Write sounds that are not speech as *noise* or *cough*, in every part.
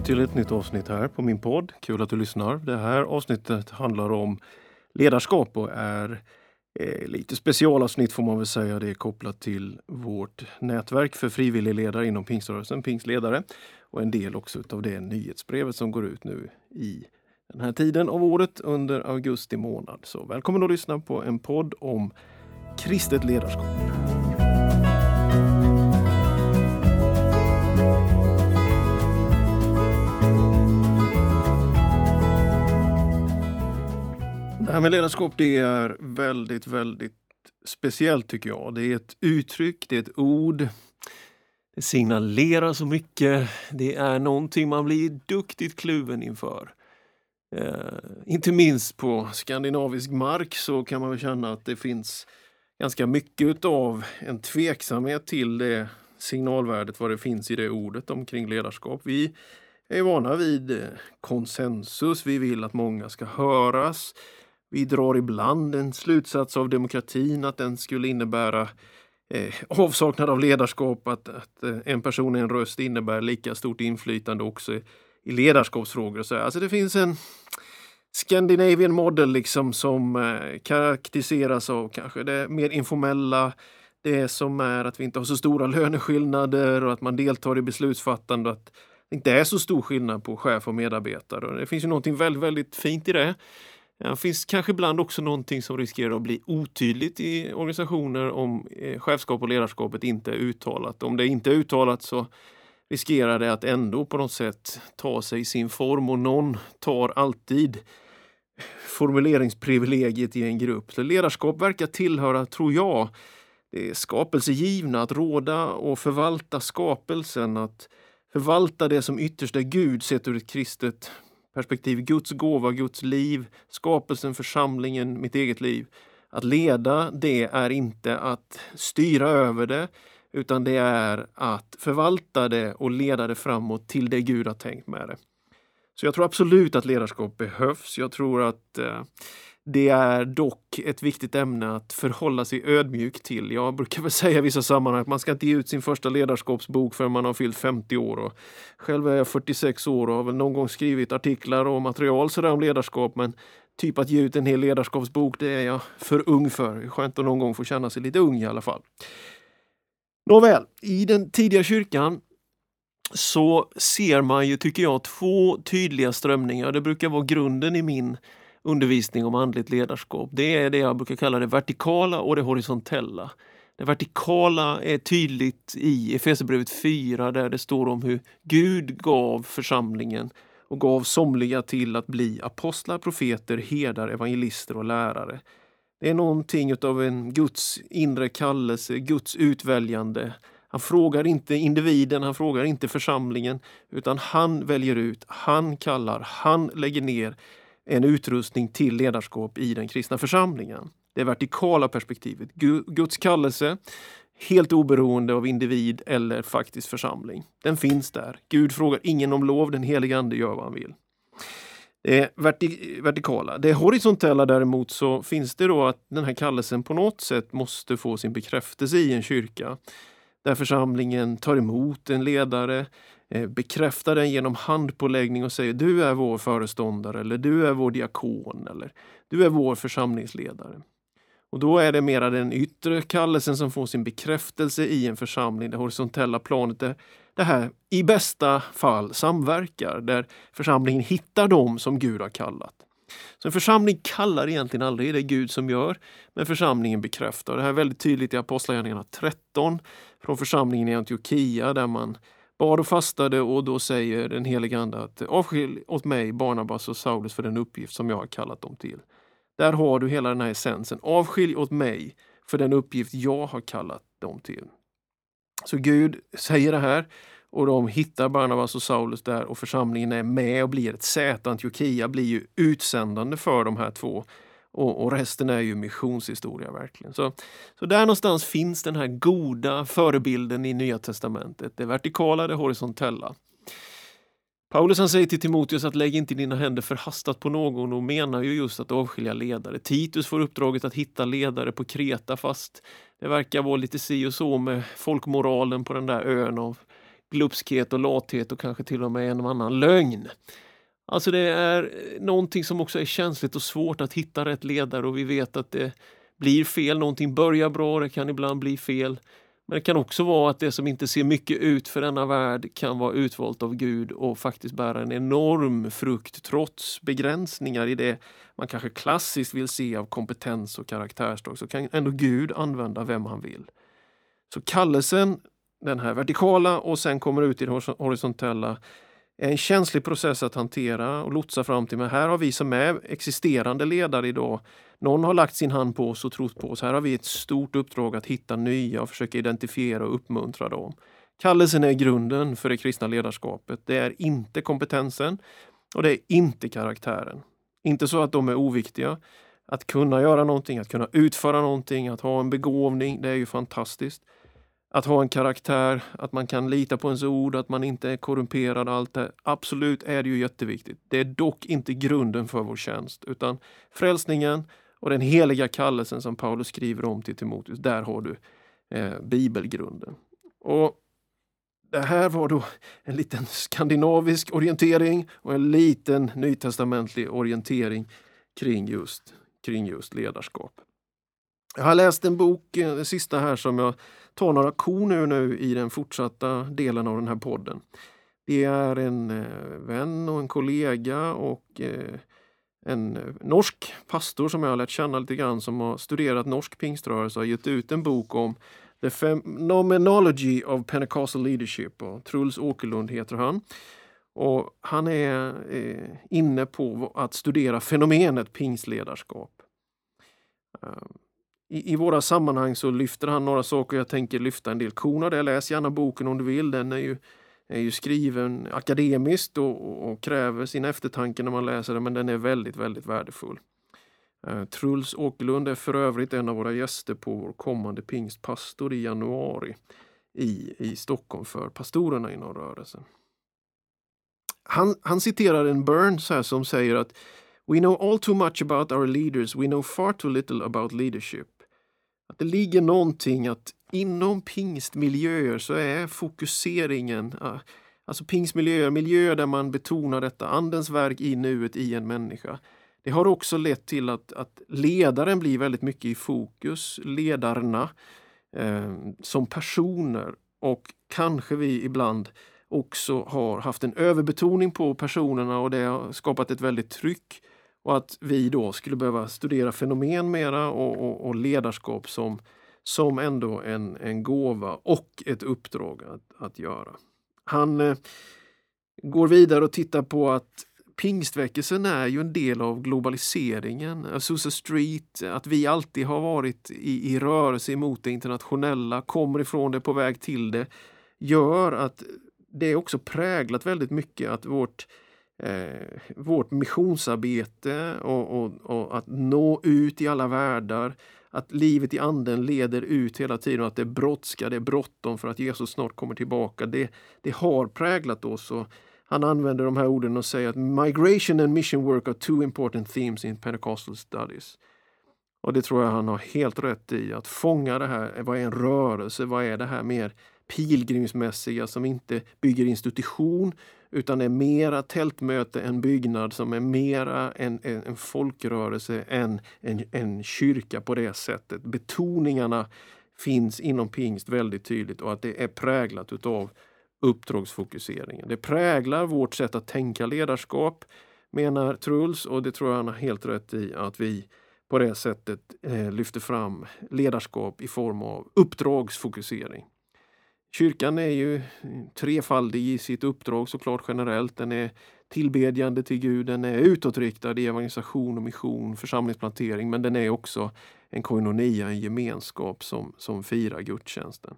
välkommen till ett nytt avsnitt här på min podd. Kul att du lyssnar. Det här avsnittet handlar om ledarskap och är eh, lite specialavsnitt får man väl säga. Det är kopplat till vårt nätverk för frivilligledare inom pingströrelsen, Pingstledare. Och en del också av det nyhetsbrevet som går ut nu i den här tiden av året under augusti månad. Så välkommen att lyssna på en podd om kristet ledarskap. Det men ledarskap det är väldigt, väldigt speciellt tycker jag. Det är ett uttryck, det är ett ord. Det signalerar så mycket. Det är någonting man blir duktigt kluven inför. Eh, inte minst på skandinavisk mark så kan man väl känna att det finns ganska mycket av en tveksamhet till det signalvärdet, vad det finns i det ordet omkring ledarskap. Vi är vana vid konsensus, vi vill att många ska höras. Vi drar ibland en slutsats av demokratin att den skulle innebära eh, avsaknad av ledarskap, att, att eh, en person, en röst innebär lika stort inflytande också i, i ledarskapsfrågor. Så, alltså det finns en Scandinavian model liksom som eh, karaktäriseras av kanske det mer informella, det som är att vi inte har så stora löneskillnader och att man deltar i beslutsfattande. Att det inte är så stor skillnad på chef och medarbetare. Och det finns ju någonting väldigt, väldigt fint i det. Det finns kanske ibland också någonting som riskerar att bli otydligt i organisationer om eh, chefskap och ledarskapet inte är uttalat. Om det inte är uttalat så riskerar det att ändå på något sätt ta sig sin form och någon tar alltid formuleringsprivilegiet i en grupp. Så ledarskap verkar tillhöra, tror jag, det skapelsegivna, att råda och förvalta skapelsen, att förvalta det som ytterst är Gud sett ur ett kristet perspektiv. Guds gåva, Guds liv, skapelsen, församlingen, mitt eget liv. Att leda det är inte att styra över det utan det är att förvalta det och leda det framåt till det Gud har tänkt med det. Så jag tror absolut att ledarskap behövs. Jag tror att eh, det är dock ett viktigt ämne att förhålla sig ödmjuk till. Jag brukar väl *laughs* säga i vissa sammanhang att man ska inte ge ut sin första ledarskapsbok förrän man har fyllt 50 år. Och själv är jag 46 år och har väl någon gång skrivit artiklar och material sådär om ledarskap men typ att ge ut en hel ledarskapsbok det är jag för ung för. Skönt att någon gång få känna sig lite ung i alla fall. Nåväl, i den tidiga kyrkan så ser man ju, tycker jag, två tydliga strömningar. Det brukar vara grunden i min undervisning om andligt ledarskap. Det är det jag brukar kalla det vertikala och det horisontella. Det vertikala är tydligt i Efesierbrevet 4 där det står om hur Gud gav församlingen och gav somliga till att bli apostlar, profeter, herdar, evangelister och lärare. Det är någonting av en Guds inre kallelse, Guds utväljande. Han frågar inte individen, han frågar inte församlingen, utan han väljer ut, han kallar, han lägger ner en utrustning till ledarskap i den kristna församlingen. Det vertikala perspektivet. Guds kallelse, helt oberoende av individ eller faktiskt församling. Den finns där. Gud frågar ingen om lov, den helige Ande gör vad han vill. Det verti vertikala. Det horisontella däremot så finns det då att den här kallelsen på något sätt måste få sin bekräftelse i en kyrka. Där församlingen tar emot en ledare, Eh, bekräftar den genom handpåläggning och säger du är vår föreståndare eller du är vår diakon eller du är vår församlingsledare. Och då är det mera den yttre kallelsen som får sin bekräftelse i en församling, det horisontella planet där det här i bästa fall samverkar, där församlingen hittar dem som Gud har kallat. Så en församling kallar egentligen aldrig, det är Gud som gör, men församlingen bekräftar. Det här är väldigt tydligt i Apostlagärningarna 13 från församlingen i Antiochia där man bad och fastade och då säger den helige Ande att avskilj åt mig Barnabas och Saulus för den uppgift som jag har kallat dem till. Där har du hela den här essensen. Avskilj åt mig för den uppgift jag har kallat dem till. Så Gud säger det här och de hittar Barnabas och Saulus där och församlingen är med och blir ett säte. Antiochia blir ju utsändande för de här två. Och, och, resten är ju missionshistoria verkligen. Så, så där någonstans finns den här goda förebilden i Nya Testamentet. Det vertikala, det horisontella. Paulus han säger till Timoteus att lägg inte dina händer förhastat på någon och menar ju just att avskilja ledare. Titus får uppdraget att hitta ledare på Kreta fast det verkar vara lite si och så med folkmoralen på den där ön av glupskhet och lathet och kanske till och med en och annan lögn. Alltså det är någonting som också är känsligt och svårt att hitta rätt ledare och vi vet att det blir fel. Någonting börjar bra, det kan ibland bli fel. Men det kan också vara att det som inte ser mycket ut för denna värld kan vara utvalt av Gud och faktiskt bära en enorm frukt trots begränsningar i det man kanske klassiskt vill se av kompetens och karaktärsdrag så kan ändå Gud använda vem han vill. Så kallelsen, den här vertikala och sen kommer ut i det horisontella, en känslig process att hantera och lotsa fram till. Men här har vi som är existerande ledare idag, någon har lagt sin hand på oss och trott på oss. Här har vi ett stort uppdrag att hitta nya och försöka identifiera och uppmuntra dem. Kallelsen är grunden för det kristna ledarskapet. Det är inte kompetensen och det är inte karaktären. Inte så att de är oviktiga. Att kunna göra någonting, att kunna utföra någonting, att ha en begåvning, det är ju fantastiskt att ha en karaktär, att man kan lita på ens ord, att man inte är korrumperad. Allt det. Absolut är det ju jätteviktigt. Det är dock inte grunden för vår tjänst, utan frälsningen och den heliga kallelsen som Paulus skriver om till Timoteus, där har du eh, bibelgrunden. Och det här var då en liten skandinavisk orientering och en liten nytestamentlig orientering kring just, kring just ledarskap. Jag har läst en bok, eh, den sista här, som jag tar några korn ur nu i den fortsatta delen av den här podden. Det är en eh, vän och en kollega och eh, en norsk pastor som jag har lärt känna lite grann som har studerat norsk pingströrelse och gett ut en bok om The Phenomenology of Pentecostal Leadership. Och Truls Åkerlund heter han. Och han är inne på att studera fenomenet pingstledarskap. Ehm, i, i, våra sammanhang så lyfter han några saker. Jag tänker lyfta en del korn det. Läs gärna boken om du vill. Den är ju, är ju skriven akademiskt och, och, och, kräver sin eftertanke när man läser den, men den är väldigt, väldigt värdefull. Eh, Truls Åkerlund är för övrigt en av våra gäster på vår kommande pingstpastor i januari i, i Stockholm för pastorerna inom rörelsen. Han, han citerar en Burns här som säger att We know all too much about our leaders, we know far too little about leadership. Att det ligger någonting att inom pingstmiljöer så är fokuseringen, alltså pingstmiljöer, miljöer där man betonar detta, andens verk i nuet i en människa. Det har också lett till att, att ledaren blir väldigt mycket i fokus, ledarna eh, som personer och kanske vi ibland också har haft en överbetoning på personerna och det har skapat ett väldigt tryck och att vi då skulle behöva studera fenomen mera och, och, och ledarskap som, som ändå en, en gåva och ett uppdrag att, att göra. Han eh, går vidare och tittar på att pingstväckelsen är ju en del av globaliseringen. Azusa Street, att vi alltid har varit i, i rörelse mot det internationella, kommer ifrån det, på väg till det, gör att det är också präglat väldigt mycket att vårt eh, vårt missionsarbete och, och, och, att nå ut i alla världar. Att livet i anden leder ut hela tiden och att det brådskar, det är bråttom för att Jesus snart kommer tillbaka. Det, det har präglat oss. Och han använder de här orden och säger att migration and mission work are two important themes in Pentecostal studies. Och det tror jag han har helt rätt i, att fånga det här. Vad är en rörelse? Vad är det här mer pilgrimsmässiga som inte bygger institution utan är mera tältmöte än byggnad som är mera en, en, en folkrörelse än en, en kyrka på det sättet. Betoningarna finns inom pingst väldigt tydligt och att det är präglat utav uppdragsfokuseringen. Det präglar vårt sätt att tänka ledarskap, menar Truls, och det tror jag han har helt rätt i, att vi på det sättet eh, lyfter fram ledarskap i form av uppdragsfokusering. Kyrkan är ju trefaldig i sitt uppdrag såklart generellt. Den är tillbedjande till Gud, den är utåtriktad i evangelisation och mission, församlingsplantering, men den är också en koinonia, en gemenskap som, som firar gudstjänsten.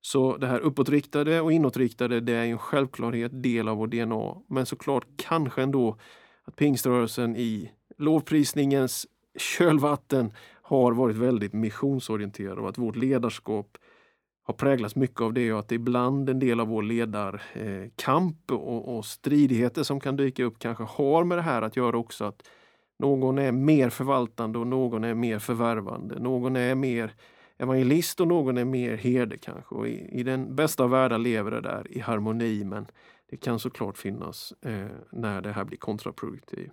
Så det här uppåtriktade och inåtriktade, det är en självklarhet, del av vår DNA. Men såklart kanske ändå att pingströrelsen i lovprisningens kölvatten har varit väldigt missionsorienterad och att vårt ledarskap har präglats mycket av det och att ibland en del av vår ledarkamp eh, och, och stridigheter som kan dyka upp kanske har med det här att göra också att någon är mer förvaltande och någon är mer förvärvande. Någon är mer evangelist och någon är mer herde kanske. Och i, i den bästa av världar lever det där i harmoni men det kan såklart finnas eh, när det här blir kontraproduktivt.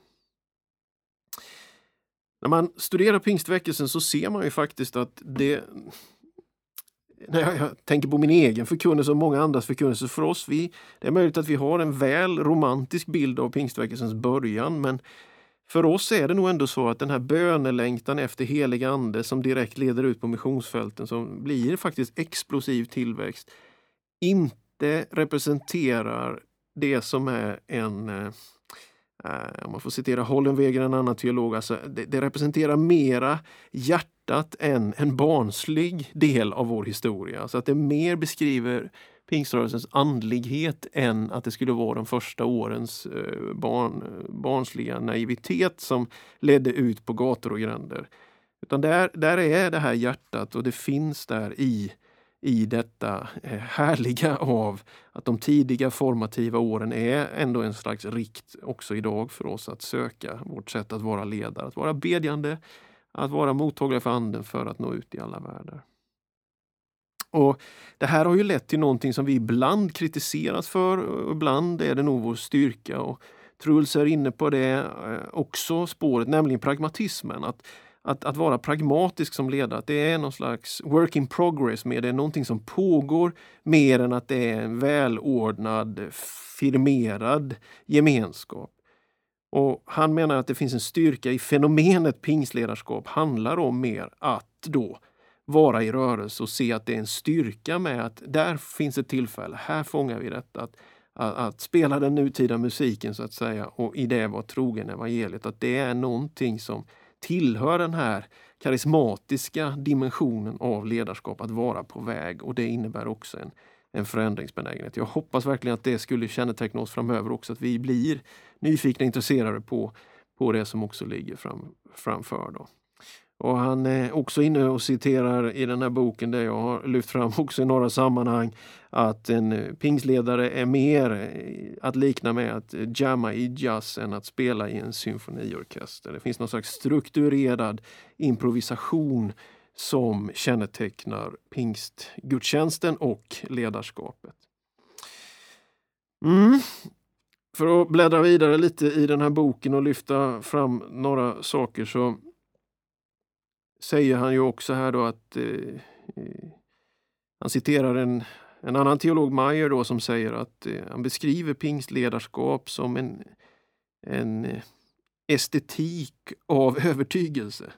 När man studerar pingstväckelsen så ser man ju faktiskt att det när jag tänker på min egen förkunnelse och många andras förkunnelse. För oss, vi, det är möjligt att vi har en väl romantisk bild av pingstväckelsens början, men för oss är det nog ändå så att den här bönelängtan efter helig ande som direkt leder ut på missionsfälten, som blir faktiskt explosiv tillväxt, inte representerar det som är en eh, Eh, om man får citera Hollenweger, en annan teolog, alltså det, det, representerar mera hjärtat än en barnslig del av vår historia. Så att det mer beskriver pingströrelsens andlighet än att det skulle vara de första årens eh, barn, barnsliga naivitet som ledde ut på gator och gränder. Utan där, där är det här hjärtat och det finns där i i detta eh, härliga av att de tidiga formativa åren är ändå en slags rikt också idag för oss att söka vårt sätt att vara ledare, att vara bedjande, att vara mottagliga för anden för att nå ut i alla världar. Och Det här har ju lett till någonting som vi ibland kritiseras för och ibland är det nog vår styrka. Och Truls är inne på det eh, också spåret, nämligen pragmatismen. Att att, att vara pragmatisk som ledare, att det är någon slags work in progress med det, är någonting som pågår mer än att det är en välordnad, firmerad gemenskap. Och Han menar att det finns en styrka i fenomenet pingstledarskap handlar om mer att då vara i rörelse och se att det är en styrka med att där finns ett tillfälle, här fångar vi detta. Att, att, att, spela den nutida musiken så att säga och i det vara trogen evangeliet. Att det är någonting som tillhör den här karismatiska dimensionen av ledarskap att vara på väg och det innebär också en, en förändringsbenägenhet. Jag hoppas verkligen att det skulle känneteckna oss framöver också, att vi blir nyfikna och intresserade på, på det som också ligger fram, framför. Då. Och han är också inne och citerar i den här boken, det jag har lyft fram också i några sammanhang, att en pingsledare är mer eh, att likna med att jamma i jazz än att spela i en symfoniorkester. Det finns någon slags strukturerad improvisation som kännetecknar pingstgudstjänsten och ledarskapet. Mm. För att bläddra vidare lite i den här boken och lyfta fram några saker så säger han ju också här då att eh, eh han citerar en, en annan teolog, Meyer, då, som säger att eh, han beskriver pingstledarskap som en, en eh, estetik av *laughs* övertygelse.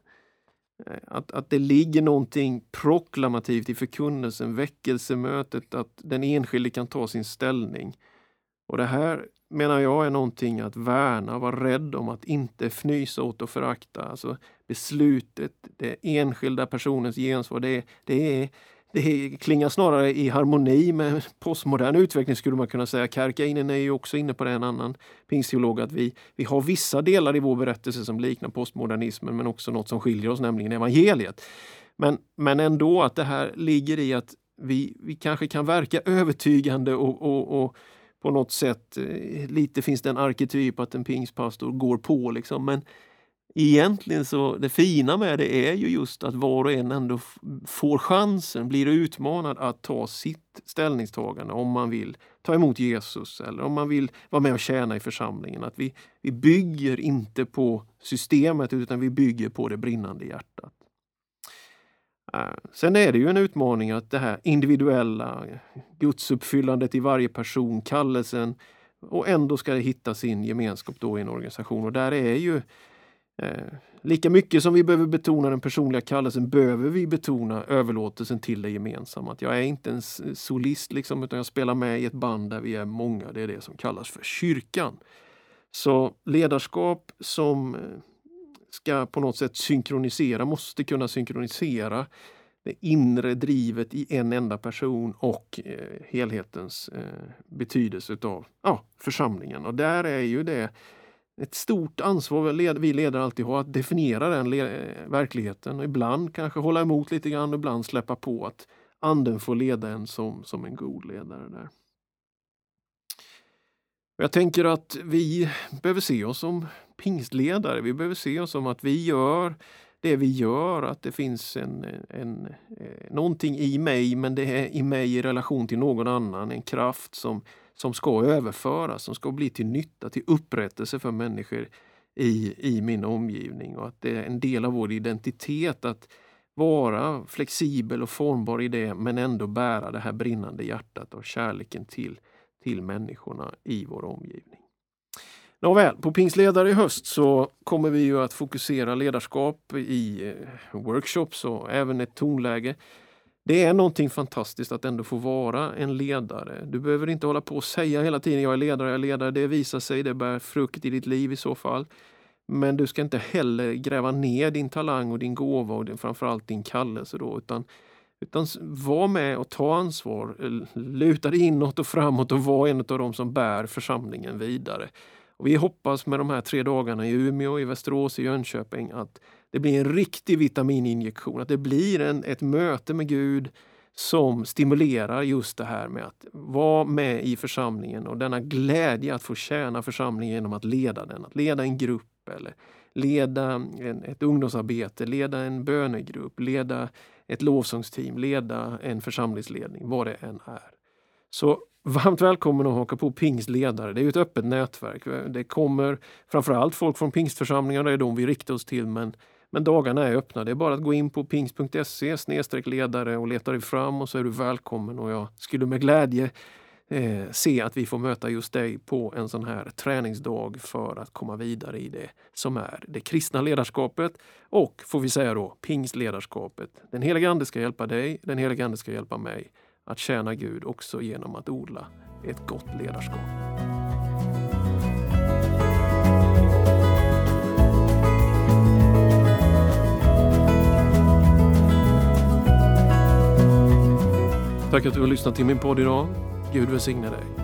Eh, att, att det ligger någonting proklamativt i förkunnelsen, väckelsemötet, att den enskilde kan ta sin ställning. Och det här menar jag är någonting att värna, vara rädd om, att inte fnysa åt och förakta. Alltså beslutet, det enskilda personens gensvar, det, det, är, det klingar snarare i harmoni med postmodern utveckling skulle man kunna säga. Kärkainen är ju också inne på det, en annan pingstteolog, att vi, vi har vissa delar i vår berättelse som liknar postmodernismen men också något som skiljer oss, nämligen evangeliet. Men, men ändå att det här ligger i att vi, vi kanske kan verka övertygande och, och, och på något sätt, eh, lite finns det en arketyp att en pingstpastor går på liksom. Men egentligen så, det fina med det är ju just att var och en ändå får chansen, blir utmanad att ta sitt ställningstagande om man vill ta emot Jesus eller om man vill vara med och tjäna i församlingen. Att vi, vi bygger inte på systemet utan vi bygger på det brinnande hjärtat. Eh, sen är det ju en utmaning att det här individuella gudsuppfyllandet i varje person, kallelsen och ändå ska det hitta sin gemenskap då i en organisation. Och där är ju eh, lika mycket som vi behöver betona den personliga kallelsen behöver vi betona överlåtelsen till det gemensamma. Att jag är inte en solist liksom, utan jag spelar med i ett band där vi är många. Det är det som kallas för kyrkan. Så ledarskap som eh, ska på något sätt synkronisera, måste kunna synkronisera det inre drivet i en enda person och eh, helhetens eh, betydelse av ja, församlingen. Och där är ju det ett stort ansvar vi ledare alltid har att definiera den verkligheten. Och ibland kanske hålla emot lite grann, och ibland släppa på att anden får leda en som, som en god ledare. där. Jag tänker att vi behöver se oss som pingstledare. Vi behöver se oss som att vi gör det vi gör, att det finns en, en, eh, någonting i mig, men det är i mig i relation till någon annan, en kraft som, som ska överföras, som ska bli till nytta, till upprättelse för människor i, i min omgivning och att det är en del av vår identitet att vara flexibel och formbar i det men ändå bära det här brinnande hjärtat och kärleken till, till människorna i vår omgivning. Nåväl, på Pingstledare i höst så kommer vi ju att fokusera ledarskap i eh, workshops och även ett tonläge. Det är någonting fantastiskt att ändå få vara en ledare. Du behöver inte hålla på och säga hela tiden jag är ledare, jag är ledare. Det visar sig, det bär frukt i ditt liv i så fall. Men du ska inte heller gräva ner din talang och din gåva och din, framförallt din kallelse då, utan, utan var med och ta ansvar. Luta dig inåt och framåt och var en av de som bär församlingen vidare. Och vi hoppas med de här tre dagarna i Umeå, i Västerås, i Jönköping att det blir en riktig vitamininjektion, att det blir en, ett möte med Gud som stimulerar just det här med att vara med i församlingen och denna glädje att få tjäna församlingen genom att leda den, att leda en grupp eller leda en, ett ungdomsarbete, leda en bönegrupp, leda ett lovsångsteam, leda en församlingsledning, vad det än är. Så varmt välkommen att haka på Pingst ledare. Det är ett öppet nätverk. Det kommer framförallt folk från pingstförsamlingar, det är de vi riktar oss till, men men dagarna är öppna. Det är bara att gå in på pingst.se ledare och leta dig fram och så är du välkommen. Och jag skulle med glädje eh, se att vi får möta just dig på en sån här träningsdag för att komma vidare i det som är det kristna ledarskapet och, får vi säga då, pingstledarskapet. Den heliga Ande ska hjälpa dig, den heliga Ande ska hjälpa mig att tjäna Gud också genom att odla ett gott ledarskap. Tack att du har lyssnat till min podd idag. Gud välsigne dig.